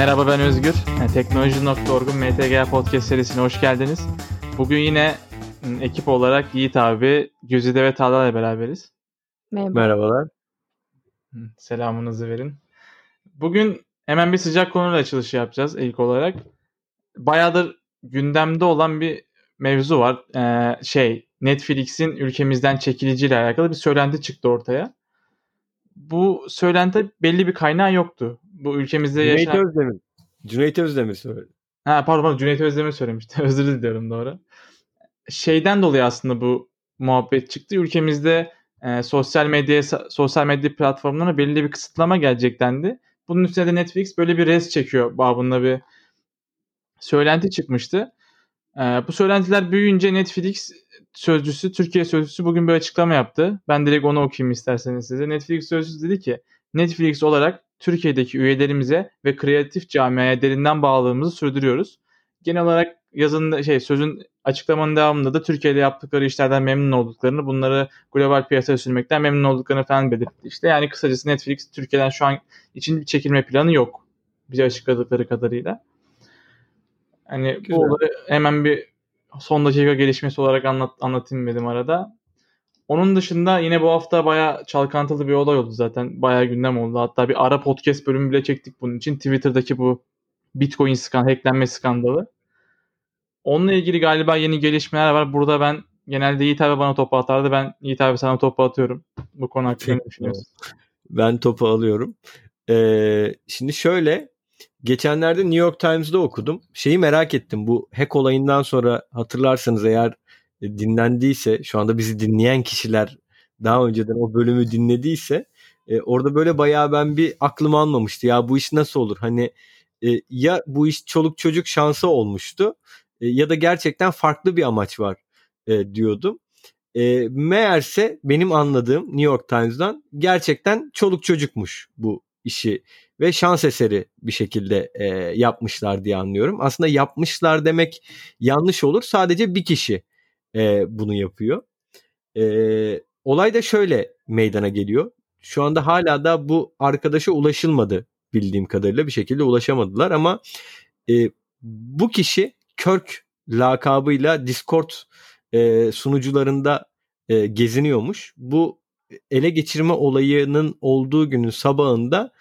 Merhaba ben Özgür. Teknoloji.org'un MTG Podcast serisine hoş geldiniz. Bugün yine ekip olarak Yiğit abi, Gözide ve Talha ile beraberiz. Merhaba. Merhabalar. Selamınızı verin. Bugün hemen bir sıcak konuyla açılışı yapacağız ilk olarak. Bayağıdır gündemde olan bir mevzu var. Ee, şey Netflix'in ülkemizden çekiliciyle alakalı bir söylenti çıktı ortaya. Bu söylenti belli bir kaynağı yoktu. Bu ülkemizde Cüneyt. Özdemir. Cüneyt Özdemir söyledi. Ha pardon, pardon Cüneyt Özdemir söylemişti. Özür diliyorum doğru. Şeyden dolayı aslında bu muhabbet çıktı. Ülkemizde e, sosyal medya sosyal medya platformlarına belli bir kısıtlama gelecek dendi. Bunun üstüne de Netflix böyle bir res çekiyor babında bir söylenti çıkmıştı. E, bu söylentiler büyüyünce Netflix sözcüsü, Türkiye sözcüsü bugün bir açıklama yaptı. Ben direkt onu okuyayım isterseniz size. Netflix sözcüsü dedi ki Netflix olarak Türkiye'deki üyelerimize ve kreatif camiaya derinden bağlılığımızı sürdürüyoruz. Genel olarak yazın şey sözün açıklamanın devamında da Türkiye'de yaptıkları işlerden memnun olduklarını, bunları global piyasaya sürmekten memnun olduklarını falan belirtti. İşte yani kısacası Netflix Türkiye'den şu an için bir çekilme planı yok. Bize açıkladıkları kadarıyla. Hani Güzel. bu olayı hemen bir son dakika gelişmesi olarak anlat, anlatayım dedim arada. Onun dışında yine bu hafta baya çalkantılı bir olay oldu zaten. Baya gündem oldu. Hatta bir ara podcast bölümü bile çektik bunun için. Twitter'daki bu Bitcoin skan, hacklenme skandalı. Onunla ilgili galiba yeni gelişmeler var. Burada ben genelde Yiğit abi bana topu atardı. Ben Yiğit abi sana topu atıyorum. Bu konu hakkında ne düşünüyorsun? Ben topu alıyorum. Ee, şimdi şöyle geçenlerde New York Times'da okudum. Şeyi merak ettim. Bu hack olayından sonra hatırlarsanız eğer dinlendiyse şu anda bizi dinleyen kişiler daha önceden o bölümü dinlediyse e, orada böyle bayağı ben bir aklım almamıştı. Ya bu iş nasıl olur? Hani e, ya bu iş çoluk çocuk şansı olmuştu e, ya da gerçekten farklı bir amaç var e, diyordum. E, meğerse benim anladığım New York Times'dan gerçekten çoluk çocukmuş bu işi ve şans eseri bir şekilde e, yapmışlar diye anlıyorum. Aslında yapmışlar demek yanlış olur. Sadece bir kişi e, bunu yapıyor. E, olay da şöyle meydana geliyor. Şu anda hala da bu arkadaşa ulaşılmadı bildiğim kadarıyla bir şekilde ulaşamadılar ama e, bu kişi Kirk lakabıyla Discord e, sunucularında e, geziniyormuş. Bu ele geçirme olayının olduğu günün sabahında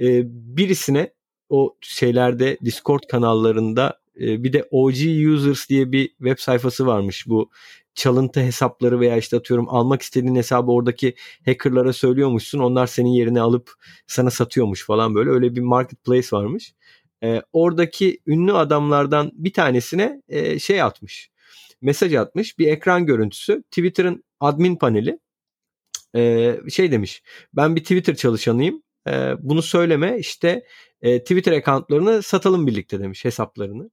e, birisine o şeylerde Discord kanallarında e, bir de OG Users diye bir web sayfası varmış bu çalıntı hesapları veya işte atıyorum almak istediğin hesabı oradaki hackerlara söylüyormuşsun. Onlar senin yerine alıp sana satıyormuş falan böyle. Öyle bir marketplace varmış. E, oradaki ünlü adamlardan bir tanesine e, şey atmış. Mesaj atmış. Bir ekran görüntüsü. Twitter'ın admin paneli. E, şey demiş. Ben bir Twitter çalışanıyım. E, bunu söyleme işte e, Twitter accountlarını satalım birlikte demiş hesaplarını.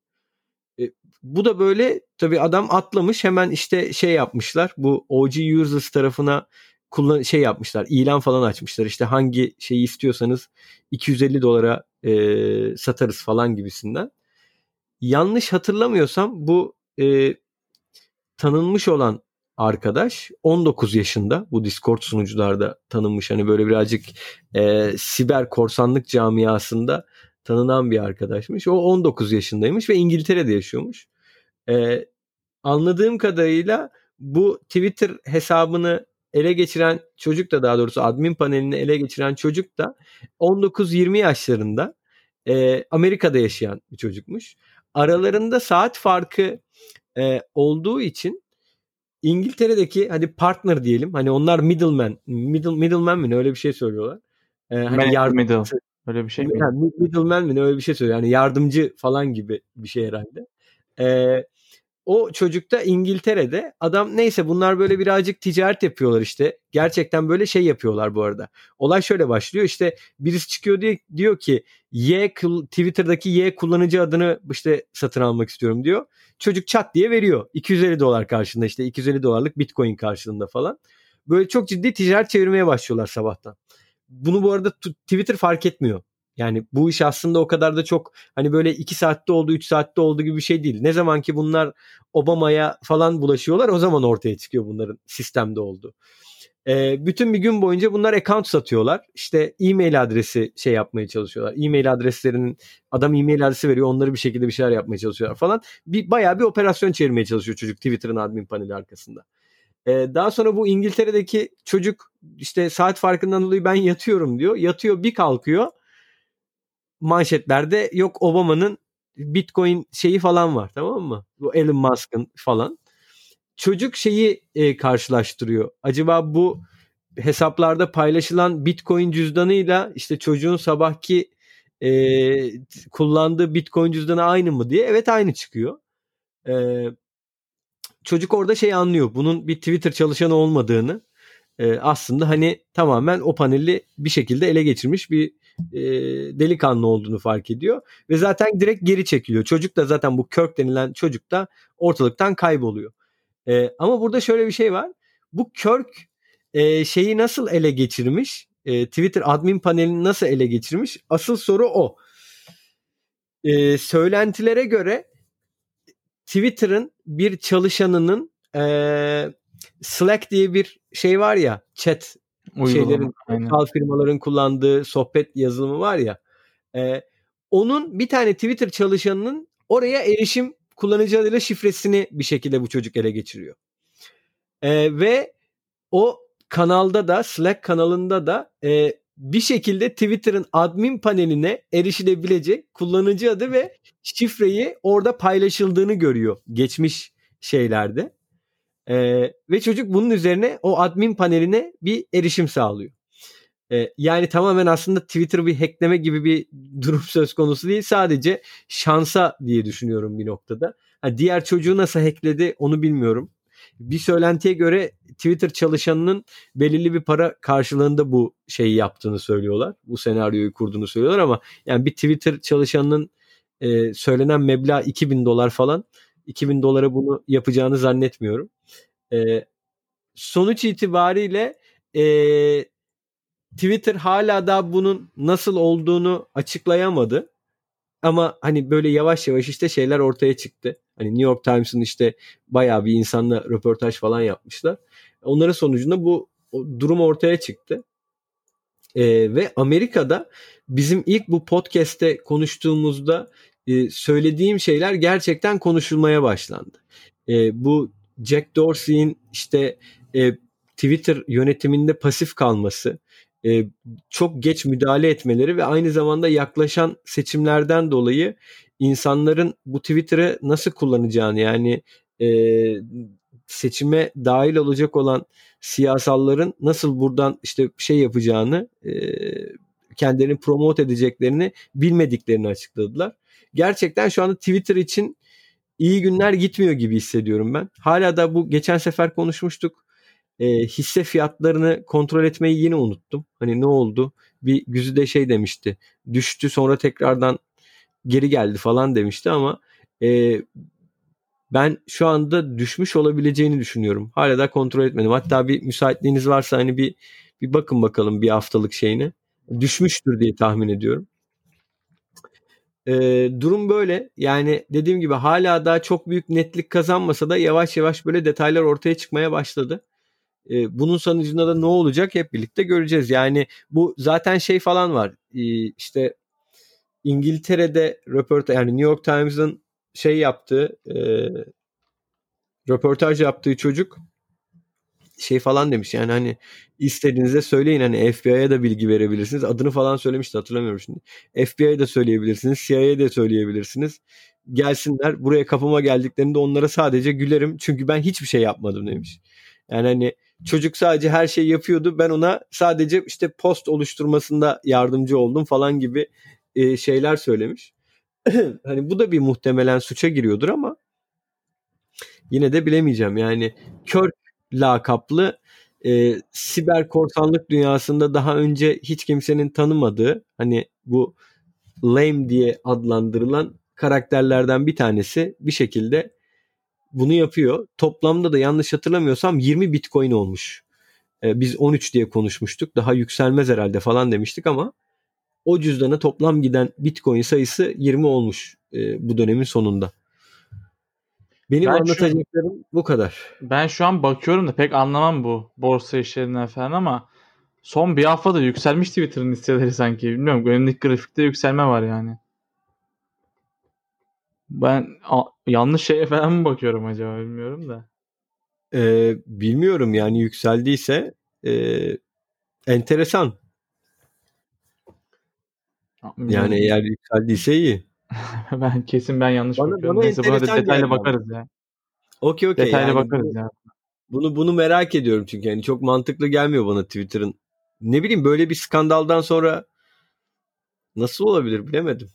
E, bu da böyle tabii adam atlamış hemen işte şey yapmışlar. Bu OG users tarafına kullan şey yapmışlar. ilan falan açmışlar. İşte hangi şeyi istiyorsanız 250 dolara e, satarız falan gibisinden. Yanlış hatırlamıyorsam bu e, tanınmış olan arkadaş 19 yaşında bu Discord sunucularda tanınmış hani böyle birazcık e, siber korsanlık camiasında tanınan bir arkadaşmış. O 19 yaşındaymış ve İngiltere'de yaşıyormuş. E, anladığım kadarıyla bu Twitter hesabını ele geçiren çocuk da daha doğrusu admin panelini ele geçiren çocuk da 19-20 yaşlarında e, Amerika'da yaşayan bir çocukmuş. Aralarında saat farkı e, olduğu için İngiltere'deki hadi partner diyelim hani onlar middleman middle middleman mi öyle bir şey söylüyorlar. Ee, hani yardım middle. Öyle bir şey mi? Yani middleman mi öyle bir şey söylüyor. Yani yardımcı falan gibi bir şey herhalde. Ee, o çocuk da İngiltere'de adam neyse bunlar böyle birazcık ticaret yapıyorlar işte. Gerçekten böyle şey yapıyorlar bu arada. Olay şöyle başlıyor işte birisi çıkıyor diye diyor ki Y Twitter'daki Y kullanıcı adını işte satın almak istiyorum diyor. Çocuk çat diye veriyor. 250 dolar karşılığında işte 250 dolarlık Bitcoin karşılığında falan. Böyle çok ciddi ticaret çevirmeye başlıyorlar sabahtan. Bunu bu arada Twitter fark etmiyor. Yani bu iş aslında o kadar da çok hani böyle 2 saatte oldu 3 saatte oldu gibi bir şey değil. Ne zaman ki bunlar Obama'ya falan bulaşıyorlar o zaman ortaya çıkıyor bunların sistemde oldu. E, bütün bir gün boyunca bunlar account satıyorlar. İşte e-mail adresi şey yapmaya çalışıyorlar. E-mail adreslerinin adam e-mail adresi veriyor. Onları bir şekilde bir şeyler yapmaya çalışıyorlar falan. Bir, bayağı bir operasyon çevirmeye çalışıyor çocuk Twitter'ın admin paneli arkasında. E, daha sonra bu İngiltere'deki çocuk işte saat farkından dolayı ben yatıyorum diyor. Yatıyor bir kalkıyor. Manşetlerde yok Obama'nın Bitcoin şeyi falan var tamam mı? Bu Elon Musk'ın falan çocuk şeyi e, karşılaştırıyor. Acaba bu hesaplarda paylaşılan Bitcoin cüzdanıyla işte çocuğun sabahki e, kullandığı Bitcoin cüzdanı aynı mı diye. Evet aynı çıkıyor. E, çocuk orada şey anlıyor. Bunun bir Twitter çalışanı olmadığını. E, aslında hani tamamen o paneli bir şekilde ele geçirmiş bir e, delikanlı olduğunu fark ediyor. Ve zaten direkt geri çekiliyor. Çocuk da zaten bu Kirk denilen çocuk da ortalıktan kayboluyor. E, ama burada şöyle bir şey var. Bu Kirk e, şeyi nasıl ele geçirmiş? E, Twitter admin panelini nasıl ele geçirmiş? Asıl soru o. E, söylentilere göre Twitter'ın bir çalışanının e, Slack diye bir şey var ya chat Uygulama, şeylerin aynen. firmaların kullandığı sohbet yazılımı var ya e, onun bir tane Twitter çalışanının oraya erişim kullanıcı adıyla şifresini bir şekilde bu çocuk ele geçiriyor. E, ve o kanalda da Slack kanalında da e, bir şekilde Twitter'ın admin paneline erişilebilecek kullanıcı adı ve şifreyi orada paylaşıldığını görüyor geçmiş şeylerde. Ee, ve çocuk bunun üzerine o admin paneline bir erişim sağlıyor. Ee, yani tamamen aslında Twitter bir hackleme gibi bir durum söz konusu değil. Sadece şansa diye düşünüyorum bir noktada. Ha, diğer çocuğu nasıl hackledi onu bilmiyorum. Bir söylentiye göre Twitter çalışanının belirli bir para karşılığında bu şeyi yaptığını söylüyorlar. Bu senaryoyu kurduğunu söylüyorlar ama yani bir Twitter çalışanının e, söylenen meblağ 2000 dolar falan. 2000 dolara bunu yapacağını zannetmiyorum. E, sonuç itibariyle e, Twitter hala da bunun nasıl olduğunu açıklayamadı. Ama hani böyle yavaş yavaş işte şeyler ortaya çıktı. Hani New York Times'ın işte bayağı bir insanla röportaj falan yapmışlar. Onların sonucunda bu durum ortaya çıktı. Ee, ve Amerika'da bizim ilk bu podcast'te konuştuğumuzda e, söylediğim şeyler gerçekten konuşulmaya başlandı. E, bu Jack Dorsey'in işte e, Twitter yönetiminde pasif kalması, e, çok geç müdahale etmeleri ve aynı zamanda yaklaşan seçimlerden dolayı insanların bu Twitter'ı nasıl kullanacağını yani e, seçime dahil olacak olan siyasalların nasıl buradan işte şey yapacağını e, kendilerini promote edeceklerini bilmediklerini açıkladılar. Gerçekten şu anda Twitter için iyi günler gitmiyor gibi hissediyorum ben. Hala da bu geçen sefer konuşmuştuk e, hisse fiyatlarını kontrol etmeyi yine unuttum. Hani ne oldu? Bir Güzide şey demişti. Düştü sonra tekrardan geri geldi falan demişti ama e, ben şu anda düşmüş olabileceğini düşünüyorum. Hala da kontrol etmedim. Hatta bir müsaitliğiniz varsa hani bir bir bakın bakalım bir haftalık şeyine. Düşmüştür diye tahmin ediyorum. Ee, durum böyle. Yani dediğim gibi hala daha çok büyük netlik kazanmasa da yavaş yavaş böyle detaylar ortaya çıkmaya başladı. E, bunun sonucunda da ne olacak hep birlikte göreceğiz. Yani bu zaten şey falan var. E, işte İngiltere'de röportaj yani New York Times'ın şey yaptığı e, röportaj yaptığı çocuk şey falan demiş yani hani istediğinizde söyleyin hani FBI'ye da bilgi verebilirsiniz. Adını falan söylemişti hatırlamıyorum şimdi. FBI'ye de söyleyebilirsiniz. CIA'ye de söyleyebilirsiniz. Gelsinler buraya kapıma geldiklerinde onlara sadece gülerim çünkü ben hiçbir şey yapmadım demiş. Yani hani Çocuk sadece her şeyi yapıyordu. Ben ona sadece işte post oluşturmasında yardımcı oldum falan gibi e, şeyler söylemiş. hani bu da bir muhtemelen suça giriyordur ama yine de bilemeyeceğim. Yani kör lakaplı e, siber korsanlık dünyasında daha önce hiç kimsenin tanımadığı hani bu lame diye adlandırılan karakterlerden bir tanesi bir şekilde bunu yapıyor. Toplamda da yanlış hatırlamıyorsam 20 bitcoin olmuş. E, biz 13 diye konuşmuştuk. Daha yükselmez herhalde falan demiştik ama o cüzdana toplam giden bitcoin sayısı 20 olmuş e, bu dönemin sonunda. Benim ben anlatacaklarım şu, bu kadar. Ben şu an bakıyorum da pek anlamam bu borsa işlerinden falan ama son bir haftada yükselmiş Twitter'ın hisseleri sanki. Bilmiyorum önündeki grafikte yükselme var yani. Ben a, yanlış şeye falan mı bakıyorum acaba bilmiyorum da. Ee, bilmiyorum yani yükseldiyse e, enteresan. Yani eğer yükseldiyse iyi. ben kesin ben yanlış bana, bakıyorum. Bana Neyse buna da detaylı bakarız ya. Okey okey. Detaylı yani bakarız bu, ya. Bunu bunu merak ediyorum çünkü yani çok mantıklı gelmiyor bana Twitter'ın. Ne bileyim böyle bir skandaldan sonra nasıl olabilir bilemedim.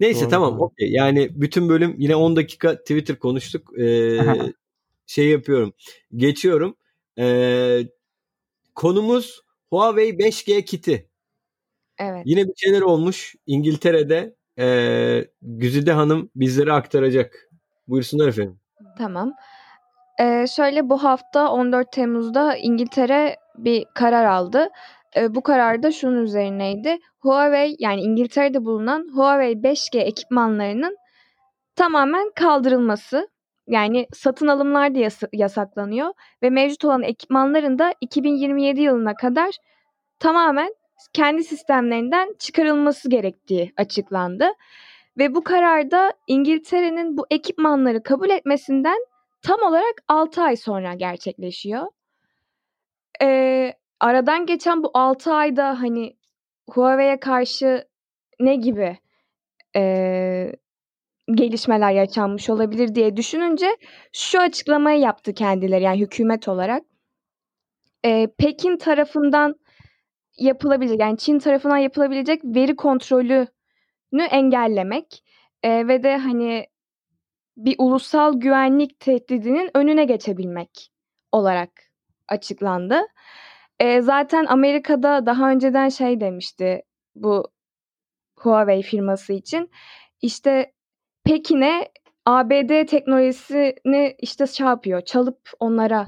Neyse doğru, tamam okey. Yani bütün bölüm yine 10 dakika Twitter konuştuk. Ee, şey yapıyorum. Geçiyorum. Ee, konumuz Huawei 5G kiti. Evet. Yine bir şeyler olmuş İngiltere'de. Ee, Güzide Hanım bizlere aktaracak. Buyursunlar efendim. Tamam. Ee, şöyle bu hafta 14 Temmuz'da İngiltere bir karar aldı. Ee, bu karar da şunun üzerineydi. Huawei yani İngiltere'de bulunan Huawei 5G ekipmanlarının tamamen kaldırılması. Yani satın alımlar da yas- yasaklanıyor ve mevcut olan ekipmanların da 2027 yılına kadar tamamen kendi sistemlerinden çıkarılması gerektiği açıklandı. Ve bu kararda İngiltere'nin bu ekipmanları kabul etmesinden tam olarak 6 ay sonra gerçekleşiyor. Ee, aradan geçen bu 6 ayda hani Huawei'ye karşı ne gibi e, gelişmeler yaşanmış olabilir diye düşününce şu açıklamayı yaptı kendileri yani hükümet olarak. E, Pekin tarafından yapılabilecek yani Çin tarafından yapılabilecek veri kontrolünü engellemek e, ve de hani bir ulusal güvenlik tehdidinin önüne geçebilmek olarak açıklandı. E, zaten Amerika'da daha önceden şey demişti bu Huawei firması için işte Pekin'e ABD teknolojisini işte şey yapıyor, çalıp onlara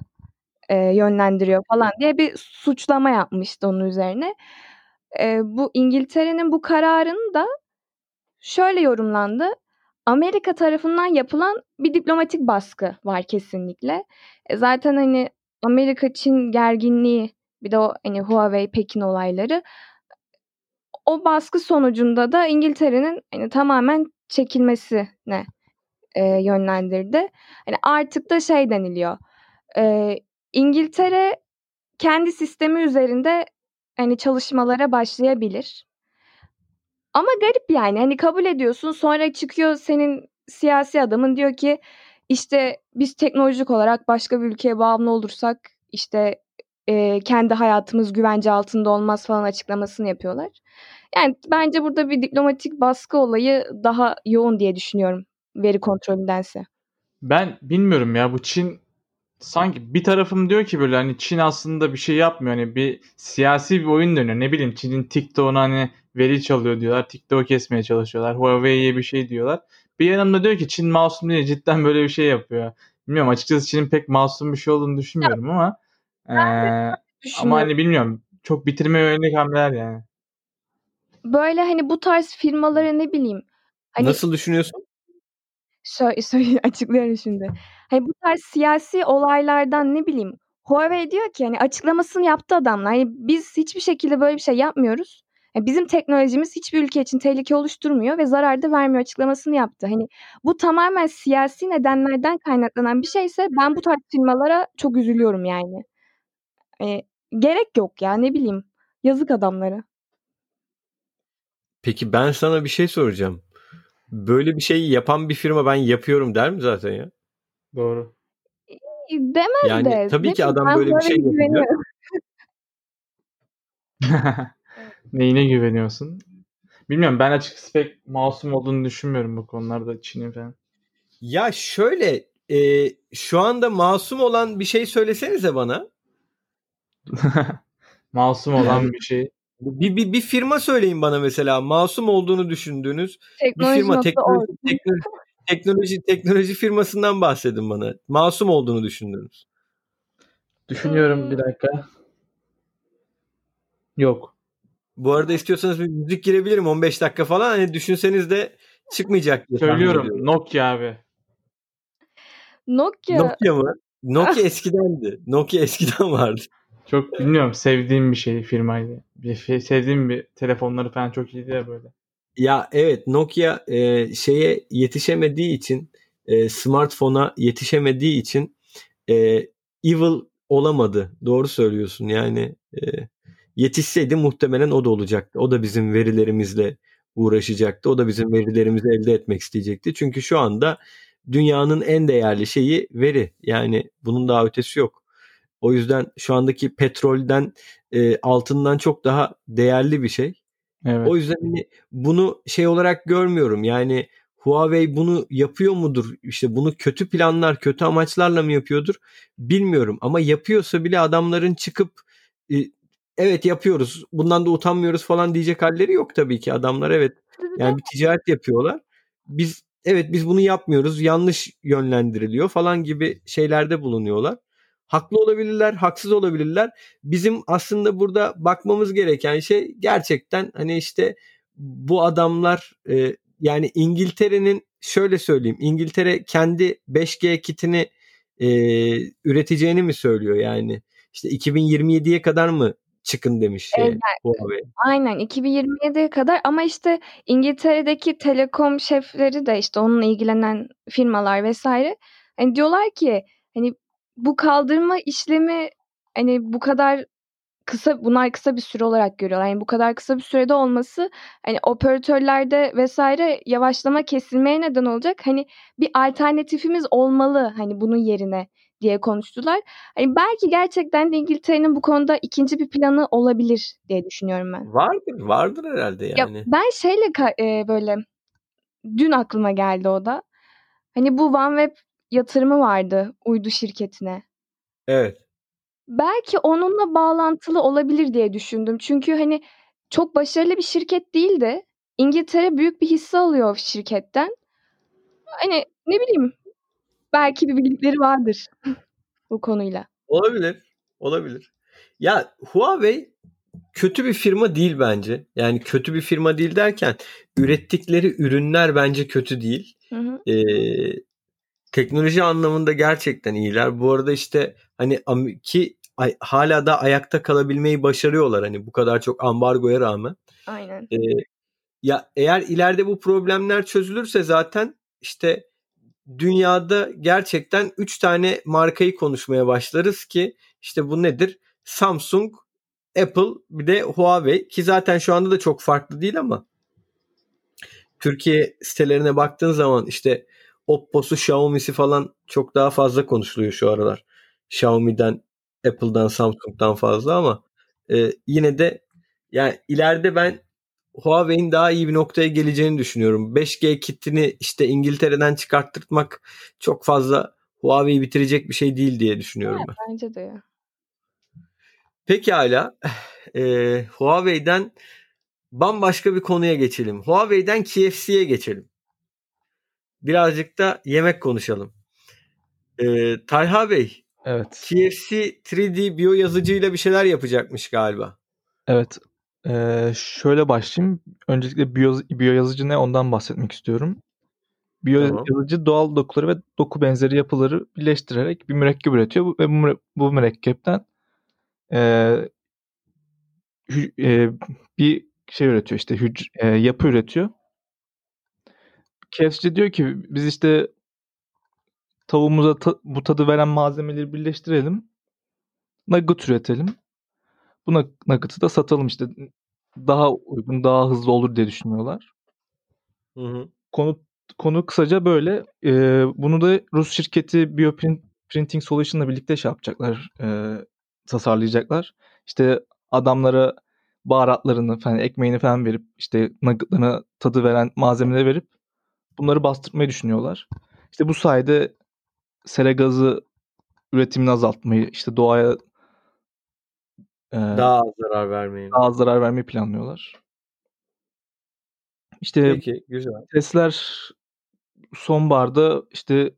e, yönlendiriyor falan diye bir suçlama yapmıştı onun üzerine. E, bu İngiltere'nin bu kararını da şöyle yorumlandı. Amerika tarafından yapılan bir diplomatik baskı var kesinlikle. E, zaten hani Amerika-Çin gerginliği bir de o hani Huawei Pekin olayları o baskı sonucunda da İngiltere'nin hani tamamen çekilmesine e, yönlendirdi. Hani artık da şey deniliyor. E, İngiltere kendi sistemi üzerinde hani çalışmalara başlayabilir. Ama garip yani hani kabul ediyorsun sonra çıkıyor senin siyasi adamın diyor ki işte biz teknolojik olarak başka bir ülkeye bağımlı olursak işte e, kendi hayatımız güvence altında olmaz falan açıklamasını yapıyorlar. Yani bence burada bir diplomatik baskı olayı daha yoğun diye düşünüyorum veri kontrolündense. Ben bilmiyorum ya bu Çin sanki bir tarafım diyor ki böyle hani Çin aslında bir şey yapmıyor. Hani bir siyasi bir oyun dönüyor. Ne bileyim Çin'in TikTok'una hani veri çalıyor diyorlar. TikTok'u kesmeye çalışıyorlar. Huawei'ye bir şey diyorlar. Bir yanımda diyor ki Çin masum değil cidden böyle bir şey yapıyor. Bilmiyorum açıkçası Çin'in pek masum bir şey olduğunu düşünmüyorum ya, ama ee, ama hani bilmiyorum çok bitirme yönelik hamleler yani. Böyle hani bu tarz firmalara ne bileyim. Hani, Nasıl düşünüyorsun? Şöyle, şöyle açıklıyorum şimdi. Hani bu tarz siyasi olaylardan ne bileyim Huawei diyor ki hani açıklamasını yaptı adamlar. Hani biz hiçbir şekilde böyle bir şey yapmıyoruz. Yani bizim teknolojimiz hiçbir ülke için tehlike oluşturmuyor ve zarar da vermiyor açıklamasını yaptı. Hani bu tamamen siyasi nedenlerden kaynaklanan bir şeyse ben bu tarz firmalara çok üzülüyorum yani. Hani gerek yok ya ne bileyim. Yazık adamlara. Peki ben sana bir şey soracağım. Böyle bir şey yapan bir firma ben yapıyorum der mi zaten ya? Doğru. Demez yani, de. Tabii ki adam böyle bir şey yapıyor. Neyine güveniyorsun? Bilmiyorum ben açıkçası pek masum olduğunu düşünmüyorum bu konularda Çin'in falan. Ya şöyle e, şu anda masum olan bir şey söylesenize bana. masum olan bir şey. Bir, bir, bir firma söyleyin bana mesela masum olduğunu düşündüğünüz teknoloji bir firma teknoloji, teknoloji, teknoloji teknoloji firmasından bahsedin bana. Masum olduğunu düşündüğünüz. Düşünüyorum bir dakika. Yok. Bu arada istiyorsanız bir müzik girebilirim 15 dakika falan. Hani düşünseniz de çıkmayacak diye Söylüyorum Nokia abi. Nokia. Nokia mı? Nokia eskidendi. Nokia eskiden vardı. Çok bilmiyorum sevdiğim bir şey firmaydı. Bir şey, sevdiğim bir telefonları falan çok iyiydi ya böyle. Ya evet Nokia e, şeye yetişemediği için e, smartphone'a yetişemediği için e, evil olamadı. Doğru söylüyorsun. Yani e, yetişseydi muhtemelen o da olacaktı. O da bizim verilerimizle uğraşacaktı. O da bizim verilerimizi elde etmek isteyecekti. Çünkü şu anda dünyanın en değerli şeyi veri. Yani bunun daha ötesi yok. O yüzden şu andaki petrolden, e, altından çok daha değerli bir şey. Evet. O yüzden hani bunu şey olarak görmüyorum. Yani Huawei bunu yapıyor mudur? İşte bunu kötü planlar, kötü amaçlarla mı yapıyordur? Bilmiyorum ama yapıyorsa bile adamların çıkıp e, evet yapıyoruz. Bundan da utanmıyoruz falan diyecek halleri yok tabii ki. Adamlar evet yani bir ticaret yapıyorlar. Biz evet biz bunu yapmıyoruz. Yanlış yönlendiriliyor falan gibi şeylerde bulunuyorlar. Haklı olabilirler, haksız olabilirler. Bizim aslında burada bakmamız gereken şey gerçekten hani işte bu adamlar e, yani İngiltere'nin şöyle söyleyeyim İngiltere kendi 5G kitini e, üreteceğini mi söylüyor yani işte 2027'ye kadar mı çıkın demiş şey, Evet. Huawei. Aynen 2027'ye kadar ama işte İngiltere'deki telekom şefleri de işte onunla ilgilenen firmalar vesaire hani diyorlar ki hani bu kaldırma işlemi hani bu kadar kısa bunlar kısa bir süre olarak görüyorlar. Yani bu kadar kısa bir sürede olması hani operatörlerde vesaire yavaşlama kesilmeye neden olacak. Hani bir alternatifimiz olmalı hani bunun yerine diye konuştular. Hani belki gerçekten de İngiltere'nin bu konuda ikinci bir planı olabilir diye düşünüyorum ben. Vardır, vardır herhalde Ya yani. ben şeyle e, böyle dün aklıma geldi o da. Hani bu OneWeb yatırımı vardı uydu şirketine. Evet. Belki onunla bağlantılı olabilir diye düşündüm. Çünkü hani çok başarılı bir şirket değildi. İngiltere büyük bir hisse alıyor şirketten. Hani ne bileyim belki bir bildikleri vardır bu konuyla. Olabilir. Olabilir. Ya Huawei kötü bir firma değil bence. Yani kötü bir firma değil derken ürettikleri ürünler bence kötü değil. Hı hı. Ee, teknoloji anlamında gerçekten iyiler. Bu arada işte hani ki ay- hala da ayakta kalabilmeyi başarıyorlar hani bu kadar çok ambargoya rağmen. Aynen. Ee, ya eğer ileride bu problemler çözülürse zaten işte dünyada gerçekten 3 tane markayı konuşmaya başlarız ki işte bu nedir? Samsung, Apple bir de Huawei ki zaten şu anda da çok farklı değil ama Türkiye sitelerine baktığın zaman işte Oppo'su, Xiaomi'si falan çok daha fazla konuşuluyor şu aralar. Xiaomi'den, Apple'dan, Samsung'dan fazla ama e, yine de yani ileride ben Huawei'in daha iyi bir noktaya geleceğini düşünüyorum. 5G kitini işte İngiltere'den çıkarttırmak çok fazla Huawei'yi bitirecek bir şey değil diye düşünüyorum ben. Bence de ya. Pekala. E, Huawei'den bambaşka bir konuya geçelim. Huawei'den KFC'ye geçelim. Birazcık da yemek konuşalım. E, Talha Bey, Evet. KFC 3D biyo yazıcıyla bir şeyler yapacakmış galiba. Evet. Ee, şöyle başlayayım. Öncelikle biyo, biyo yazıcı ne ondan bahsetmek istiyorum. Biyo Tamam. yazıcı doğal dokuları ve doku benzeri yapıları birleştirerek bir mürekkep üretiyor ve bu, bu mürekkepten ee, hü- ee, bir şey üretiyor işte hüc- ee, yapı üretiyor. KFC diyor ki biz işte tavuğumuza ta- bu tadı veren malzemeleri birleştirelim. Nugget üretelim. Bu nug- nugget'ı da satalım işte. Daha uygun, daha hızlı olur diye düşünüyorlar. Hı hı. Konu konu kısaca böyle. Ee, bunu da Rus şirketi Bioprint Printing Solution'la birlikte şey yapacaklar, e, tasarlayacaklar. İşte adamlara baharatlarını falan, ekmeğini falan verip işte nuggetlarına tadı veren malzemeleri verip bunları bastırmayı düşünüyorlar. İşte bu sayede sera gazı üretimini azaltmayı, işte doğaya e, Daha az zarar vermeyin. daha az zarar vermeyi planlıyorlar. İşte Peki güzel. testler sonbaharda işte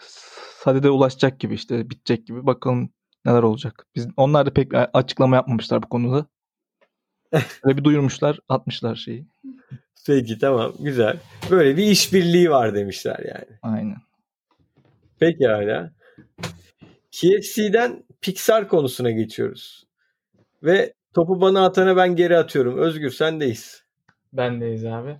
sadede ulaşacak gibi işte bitecek gibi bakalım neler olacak. Biz onlar da pek açıklama yapmamışlar bu konuda. Böyle bir duyurmuşlar, atmışlar şeyi. Peki tamam güzel. Böyle bir işbirliği var demişler yani. Aynen. Peki hala. KFC'den Pixar konusuna geçiyoruz. Ve topu bana atana ben geri atıyorum. Özgür sendeyiz. Bendeyiz abi.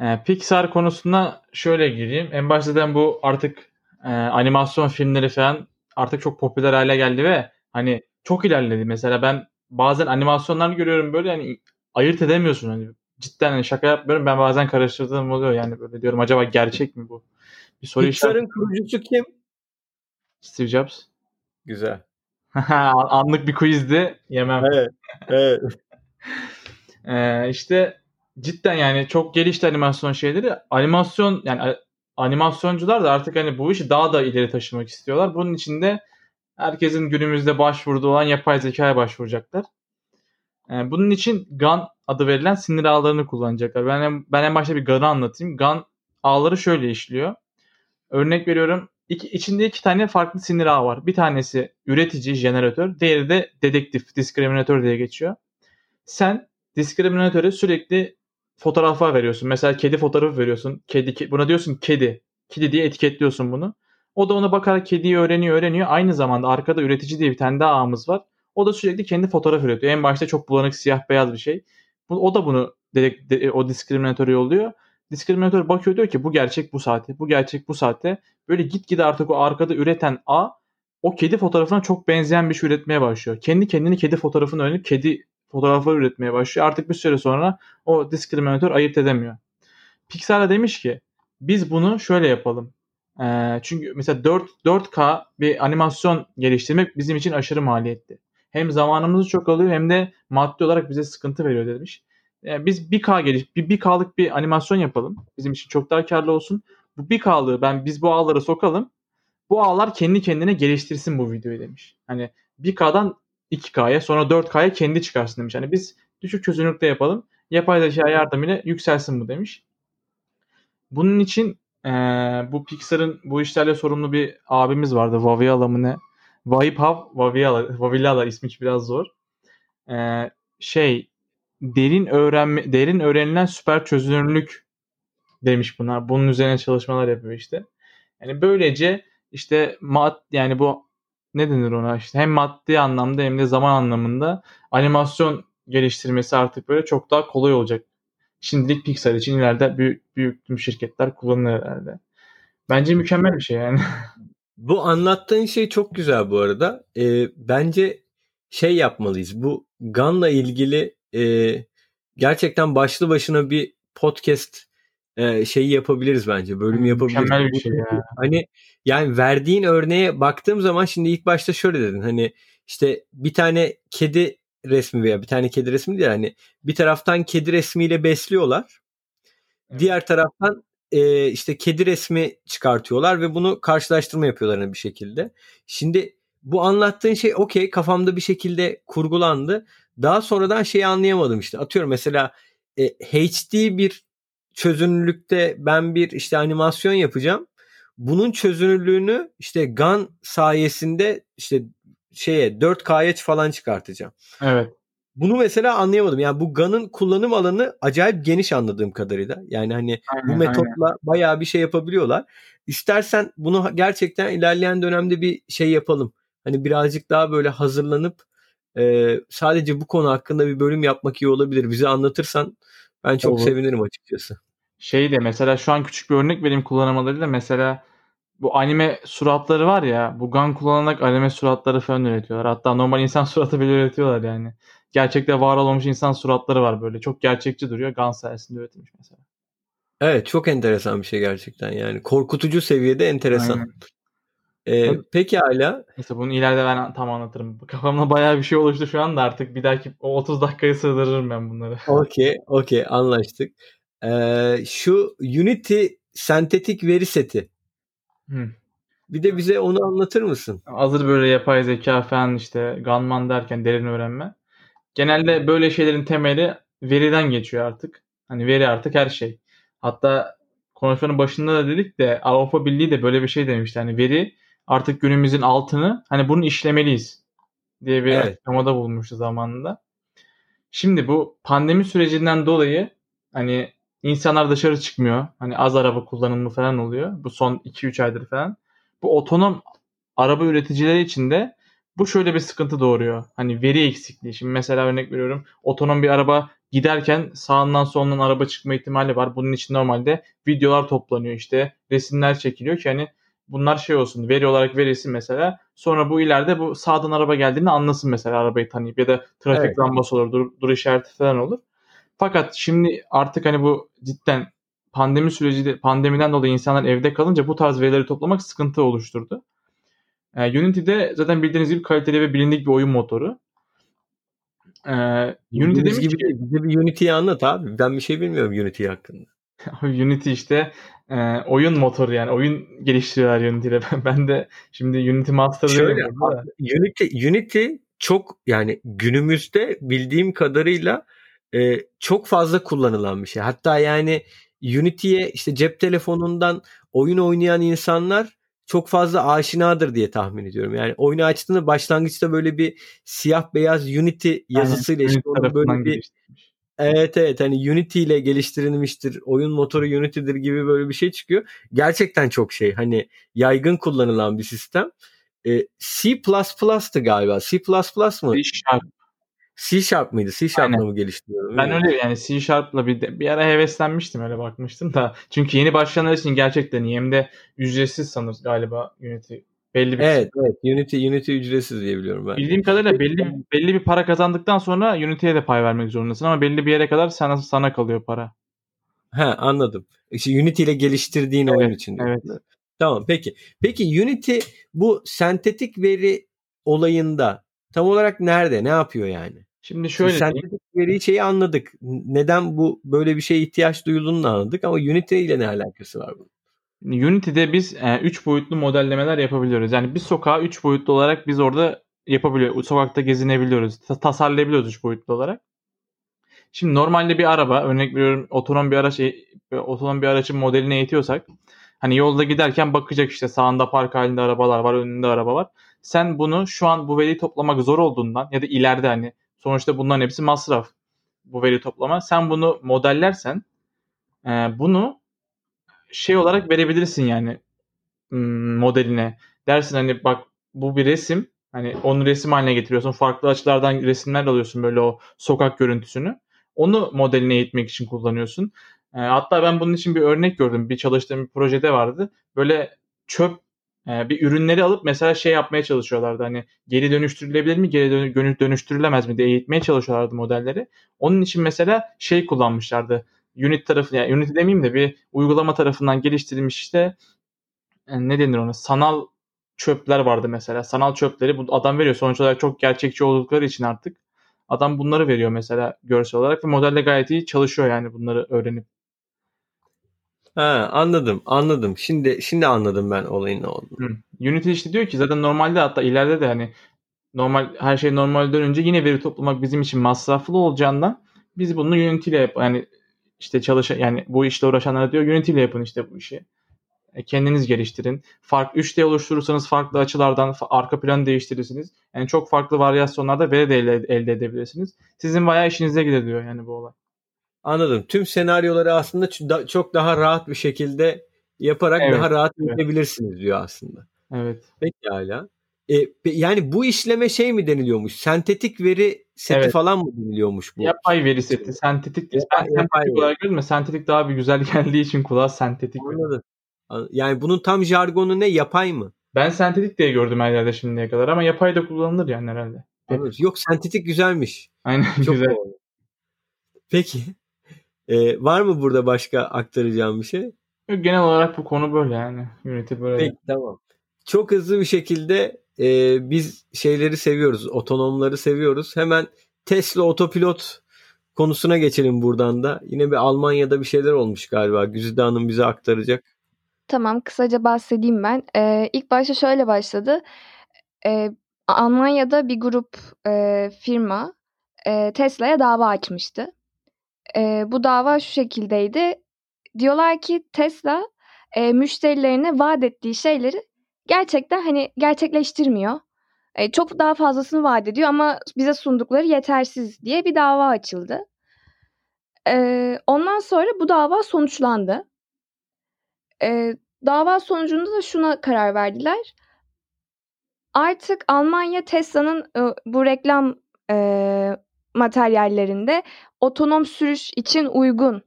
Ee, Pixar konusuna şöyle gireyim. En başta bu artık e, animasyon filmleri falan artık çok popüler hale geldi ve hani çok ilerledi. Mesela ben bazen animasyonlar görüyorum böyle hani ayırt edemiyorsun hani cidden hani şaka yapmıyorum ben bazen karıştırdığım oluyor yani böyle diyorum acaba gerçek mi bu? Bir soru Pixar'ın kurucusu kim? Steve Jobs. Güzel. Anlık bir quizdi. Yemem. Evet. Evet. ee, işte cidden yani çok gelişti animasyon şeyleri. Animasyon yani animasyoncular da artık hani bu işi daha da ileri taşımak istiyorlar. Bunun için de herkesin günümüzde başvurduğu olan yapay zekaya başvuracaklar. Ee, bunun için GAN adı verilen sinir ağlarını kullanacaklar. Ben en, ben en başta bir GAN'ı anlatayım. GAN ağları şöyle işliyor. Örnek veriyorum iki, içinde iki tane farklı sinir ağı var. Bir tanesi üretici, jeneratör. Diğeri de dedektif, diskriminatör diye geçiyor. Sen diskriminatöre sürekli fotoğraflar veriyorsun. Mesela kedi fotoğrafı veriyorsun. Kedi, buna diyorsun kedi. Kedi diye etiketliyorsun bunu. O da ona bakarak kediyi öğreniyor öğreniyor. Aynı zamanda arkada üretici diye bir tane daha ağımız var. O da sürekli kendi fotoğraf üretiyor. En başta çok bulanık siyah beyaz bir şey. O da bunu o diskriminatörü yolluyor. Diskriminatör bakıyor diyor ki bu gerçek bu saate, bu gerçek bu saate. Böyle gitgide artık o arkada üreten A o kedi fotoğrafına çok benzeyen bir şey üretmeye başlıyor. Kendi kendini kedi fotoğrafını öğrenip kedi fotoğrafları üretmeye başlıyor. Artık bir süre sonra o diskriminatör ayırt edemiyor. Pixar demiş ki biz bunu şöyle yapalım. Ee, çünkü mesela 4, 4K bir animasyon geliştirmek bizim için aşırı maliyetli. Hem zamanımızı çok alıyor hem de maddi olarak bize sıkıntı veriyor demiş. Ee, biz 1K geliş, bir 1K'lık bir animasyon yapalım. Bizim için çok daha karlı olsun. Bu 1K'lığı ben biz bu ağlara sokalım. Bu ağlar kendi kendine geliştirsin bu videoyu demiş. Hani 1K'dan 2K'ya sonra 4K'ya kendi çıkarsın demiş. Hani biz düşük çözünürlükte yapalım. Yapay zeka yardımıyla yükselsin bu demiş. Bunun için e, bu Pixar'ın bu işlerle sorumlu bir abimiz vardı. Vaviala mı ne? Vahipav Vaviala, Vavilala ismi biraz zor. E, şey derin öğrenme derin öğrenilen süper çözünürlük demiş buna. Bunun üzerine çalışmalar yapıyor işte. Yani böylece işte mad yani bu ne denir ona işte hem maddi anlamda hem de zaman anlamında animasyon geliştirmesi artık böyle çok daha kolay olacak. Şimdilik Pixar için ileride büyük, büyük tüm şirketler kullanır herhalde. Bence mükemmel bir şey yani. Bu anlattığın şey çok güzel bu arada. Ee, bence şey yapmalıyız. Bu Gun'la ilgili e, gerçekten başlı başına bir podcast e, şeyi yapabiliriz bence. Bölüm yapabiliriz. Mükemmel bir şey ya. Hani yani verdiğin örneğe baktığım zaman şimdi ilk başta şöyle dedin. Hani işte bir tane kedi resmi veya bir tane kedi resmi değil hani bir taraftan kedi resmiyle besliyorlar. Evet. Diğer taraftan e, işte kedi resmi çıkartıyorlar ve bunu karşılaştırma yapıyorlar bir şekilde. Şimdi bu anlattığın şey okey kafamda bir şekilde kurgulandı. Daha sonradan şeyi anlayamadım işte. Atıyorum mesela e, HD bir çözünürlükte ben bir işte animasyon yapacağım. Bunun çözünürlüğünü işte GAN sayesinde işte şeye 4K'ya falan çıkartacağım. Evet. Bunu mesela anlayamadım. Yani bu GAN'ın kullanım alanı acayip geniş anladığım kadarıyla. Yani hani aynen, bu metotla aynen. bayağı bir şey yapabiliyorlar. İstersen bunu gerçekten ilerleyen dönemde bir şey yapalım. Hani birazcık daha böyle hazırlanıp e, sadece bu konu hakkında bir bölüm yapmak iyi olabilir. Bize anlatırsan ben çok Olur. sevinirim açıkçası. Şey de mesela şu an küçük bir örnek vereyim kullanamalarıyla mesela bu anime suratları var ya bu GAN kullanarak anime suratları falan üretiyorlar. Hatta normal insan suratı bile üretiyorlar yani. Gerçekte var olmuş insan suratları var böyle. Çok gerçekçi duruyor. GAN sayesinde üretilmiş mesela. Evet çok enteresan bir şey gerçekten yani. Korkutucu seviyede enteresan. Aynen. Ee, peki hala. Neyse bunu ileride ben tam anlatırım. Kafamda bayağı bir şey oluştu şu anda artık bir dahaki o 30 dakikayı sığdırırım ben bunları. Okey okey anlaştık. Ee, şu Unity sentetik veri seti. Hı. Bir de bize onu anlatır mısın? Hazır böyle yapay zeka falan işte Gunman derken derin öğrenme. Genelde böyle şeylerin temeli veriden geçiyor artık. Hani veri artık her şey. Hatta konuşmanın başında da dedik de Avrupa Birliği de böyle bir şey demişti. Hani veri artık günümüzün altını hani bunu işlemeliyiz diye bir evet. açıklamada bulunmuştu zamanında. Şimdi bu pandemi sürecinden dolayı hani insanlar dışarı çıkmıyor. Hani az araba kullanımı falan oluyor. Bu son 2-3 aydır falan. bu otonom araba üreticileri için de bu şöyle bir sıkıntı doğuruyor. Hani veri eksikliği. Şimdi mesela örnek veriyorum. Otonom bir araba giderken sağından solundan araba çıkma ihtimali var. Bunun için normalde videolar toplanıyor işte. Resimler çekiliyor ki hani bunlar şey olsun veri olarak verilsin mesela. Sonra bu ileride bu sağdan araba geldiğini anlasın mesela arabayı tanıyıp ya da trafik Evet. lambası olur, dur, dur işareti falan olur. Fakat şimdi artık hani bu cidden pandemi süreci pandemiden dolayı insanlar evde kalınca bu tarz verileri toplamak sıkıntı oluşturdu. Ee, Unity'de zaten bildiğiniz gibi kaliteli ve bilindik bir oyun motoru. Ee, Unity demiş gibi ki. Bize bir Unity'yi anlat abi. Ben bir şey bilmiyorum Unity hakkında. Unity işte e, oyun motoru yani oyun geliştiriyorlar Unity ile. Ben de şimdi Unity Master Şöyle değilim burada da. Unity, Unity çok yani günümüzde bildiğim kadarıyla e, çok fazla kullanılan bir şey. Hatta yani Unity'ye işte cep telefonundan oyun oynayan insanlar çok fazla aşinadır diye tahmin ediyorum. Yani oyunu açtığında başlangıçta böyle bir siyah beyaz Unity yazısıyla Aynen, işte onun böyle bir. Evet evet hani Unity ile geliştirilmiştir. Oyun motoru Unity'dir gibi böyle bir şey çıkıyor. Gerçekten çok şey hani yaygın kullanılan bir sistem. Ee, C++'tı galiba. C++ mı? C Sharp. C Sharp mıydı? C Sharp'la mı geliştiriyorum? Ben öyle yani C Sharp'la bir, de- bir ara heveslenmiştim öyle bakmıştım da. Çünkü yeni başlayanlar için gerçekten iyi. Hem de ücretsiz sanır galiba Unity. Belli bir Evet evet Unity Unity ücretsiz diye biliyorum ben. Bildiğim kadarıyla belli belli bir para kazandıktan sonra Unity'ye de pay vermek zorundasın ama belli bir yere kadar sana sana kalıyor para. He anladım. İşte Unity ile geliştirdiğin oyun Evet, için. evet. Tamam peki. Peki Unity bu sentetik veri olayında tam olarak nerede? Ne yapıyor yani? Şimdi Şimdi şöyle diyeyim. sentetik veri şeyi anladık. Neden bu böyle bir şeye ihtiyaç duyulduğunu da anladık ama Unity ile ne alakası var bunun? Unity'de biz 3 boyutlu modellemeler yapabiliyoruz. Yani bir sokağı 3 boyutlu olarak biz orada yapabiliyoruz. Sokakta gezinebiliyoruz. ta- tasarlayabiliyoruz 3 boyutlu olarak. Şimdi normalde bir araba, örnek veriyorum otonom bir araç, e, otonom bir aracın modelini eğitiyorsak hani yolda giderken bakacak işte sağında park halinde arabalar var, önünde araba var. Sen bunu şu an bu veriyi toplamak zor olduğundan ya da ileride hani sonuçta bunların hepsi masraf bu veri toplama. Sen bunu modellersen e, bunu şey olarak verebilirsin yani hmm, modeline. Dersin hani bak bu bir resim. Hani onu resim haline getiriyorsun. Farklı açılardan resimler alıyorsun böyle o sokak görüntüsünü. Onu modeline eğitmek için kullanıyorsun. E, hatta ben bunun için bir örnek gördüm. Bir çalıştığım bir projede vardı. Böyle çöp bir ürünleri alıp mesela şey yapmaya çalışıyorlardı. Hani geri dönüştürülebilir mi, geri dönü- dönü- dönüştürülemez mi diye eğitmeye çalışıyorlardı modelleri. Onun için mesela şey kullanmışlardı. Unit tarafı yani Unity demeyeyim de bir uygulama tarafından geliştirilmiş işte e, ne denir ona sanal çöpler vardı mesela. Sanal çöpleri bu adam veriyor. Sonuç olarak çok gerçekçi oldukları için artık adam bunları veriyor mesela görsel olarak ve modelde gayet iyi çalışıyor yani bunları öğrenip. Ha anladım anladım. Şimdi şimdi anladım ben olayın ne olduğunu. Hı. Unity işte diyor ki zaten normalde hatta ileride de hani normal her şey normal dönünce yine veri toplamak bizim için masraflı olacağından biz bunu Unity ile yap yani işte çalışan yani bu işle uğraşanlara diyor Unity ile yapın işte bu işi. E, kendiniz geliştirin. Fark 3D oluşturursanız farklı açılardan arka planı değiştirirsiniz. Yani çok farklı varyasyonlarda veri de elde, elde edebilirsiniz. Sizin bayağı işinize gider diyor yani bu olay. Anladım. Tüm senaryoları aslında çok daha rahat bir şekilde yaparak Evet, daha rahat evet. diyor aslında. Evet. Pekala. E, pe- yani bu işleme şey mi deniliyormuş? Sentetik veri seti Evet. falan mı deniliyormuş bu? Yapay veri seti. Sentetik. Yapay- Ben sentetik yapay veri. olarak görüyorum. Sentetik daha bir güzel geldiği için kulağa sentetik. Anladım. An- Yani bunun tam jargonu ne? Yapay mı? Ben sentetik diye gördüm her yerde şimdiye kadar ama yapay da kullanılır yani herhalde. Anladım. Yok sentetik güzelmiş. Aynen Çok güzel. havalı. Peki. E, var mı burada başka aktaracağım bir şey? Yok, Genel olarak bu konu böyle yani. Unity böyle. Peki tamam. Çok hızlı bir şekilde e, biz şeyleri seviyoruz. Otonomları seviyoruz. Hemen Tesla otopilot konusuna geçelim buradan da. Yine bir Almanya'da bir şeyler olmuş galiba. Güzide Hanım bize aktaracak. Tamam, kısaca bahsedeyim ben. Ee, ilk başta şöyle başladı. Ee, Almanya'da bir grup e, firma e, Tesla'ya dava açmıştı. E, bu dava şu şekildeydi. Diyorlar ki Tesla e, müşterilerine vaat ettiği şeyleri gerçekten hani gerçekleştirmiyor. E, çok daha fazlasını vaat ediyor ama bize sundukları yetersiz diye bir dava açıldı. E, ondan sonra bu dava sonuçlandı. E, Dava sonucunda da şuna karar verdiler. Artık Almanya Tesla'nın e, bu reklam e, materyallerinde otonom sürüş için uygun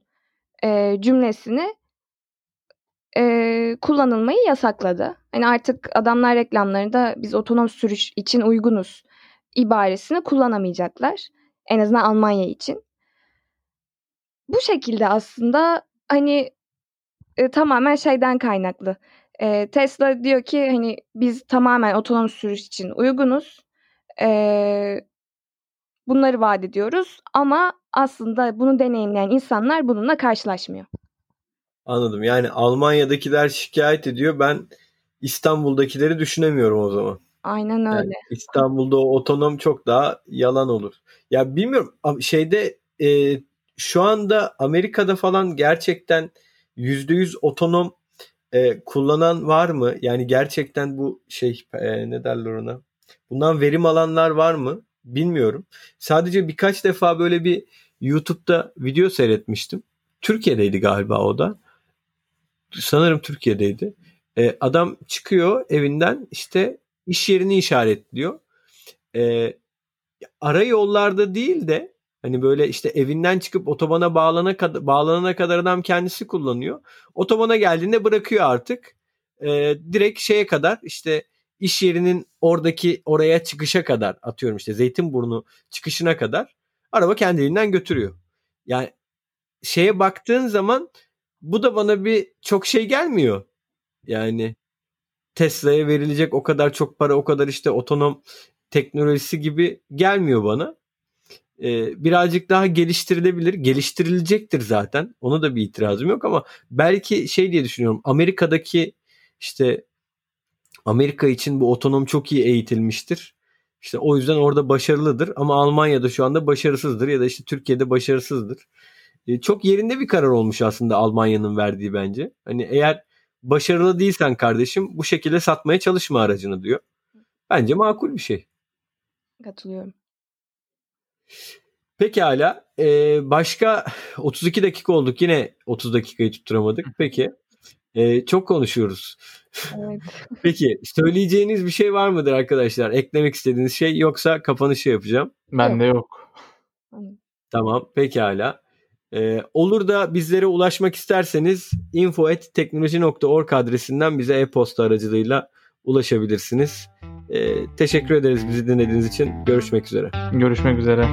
e, cümlesini e, kullanılmayı yasakladı. Hani artık adamlar reklamlarında biz otonom sürüş için uygunuz ibaresini kullanamayacaklar. En azından Almanya için. Bu şekilde aslında hani e, tamamen şeyden kaynaklı. E, Tesla diyor ki hani biz tamamen otonom sürüş için uygunuz. E, bunları vaat ediyoruz ama aslında bunu deneyimleyen insanlar bununla karşılaşmıyor. Anladım. Yani Almanya'dakiler şikayet ediyor. Ben İstanbul'dakileri düşünemiyorum o zaman. Aynen öyle. Yani İstanbul'da o otonom çok daha yalan olur. Ya bilmiyorum şeyde e, şu anda Amerika'da falan gerçekten %100 otonom e, kullanan var mı? Yani gerçekten bu şey e, ne derler ona? Bundan verim alanlar var mı? Bilmiyorum. Sadece birkaç defa böyle bir YouTube'da video seyretmiştim. Türkiye'deydi galiba o da. Sanırım Türkiye'deydi. E, adam çıkıyor evinden işte iş yerini işaretliyor. E, ara yollarda değil de hani böyle işte evinden çıkıp otobana bağlana kadar, bağlanana kadar adam kendisi kullanıyor. Otobana geldiğinde bırakıyor artık. E, direkt şeye kadar işte iş yerinin oradaki oraya çıkışa kadar atıyorum işte Zeytinburnu çıkışına kadar araba kendiliğinden götürüyor. Yani şeye baktığın zaman bu da bana bir çok şey gelmiyor. Yani Tesla'ya verilecek o kadar çok para, o kadar işte otonom teknolojisi gibi gelmiyor bana. Ee, birazcık daha geliştirilebilir. Geliştirilecektir zaten. Ona da bir itirazım yok ama belki şey diye düşünüyorum. Amerika'daki işte Amerika için bu otonom çok iyi eğitilmiştir. İşte o yüzden orada başarılıdır ama Almanya'da şu anda başarısızdır ya da işte Türkiye'de başarısızdır. Ee, çok yerinde bir karar olmuş aslında Almanya'nın verdiği bence. Hani eğer başarılı değilsen kardeşim bu şekilde satmaya çalışma aracını diyor. Bence makul bir şey. Katılıyorum. Pekala. Ee, başka 32 dakika olduk. Yine 30 dakikayı tutturamadık. Peki. Ee, çok konuşuyoruz. Evet. Peki söyleyeceğiniz bir şey var mıdır arkadaşlar? Eklemek istediğiniz şey yoksa kapanışı yapacağım. Bende yok. Tamam pekala. Ee, olur da bizlere ulaşmak isterseniz info.teknoloji.org adresinden bize e-posta aracılığıyla ulaşabilirsiniz. Ee, teşekkür ederiz bizi dinlediğiniz için. Görüşmek üzere. Görüşmek üzere.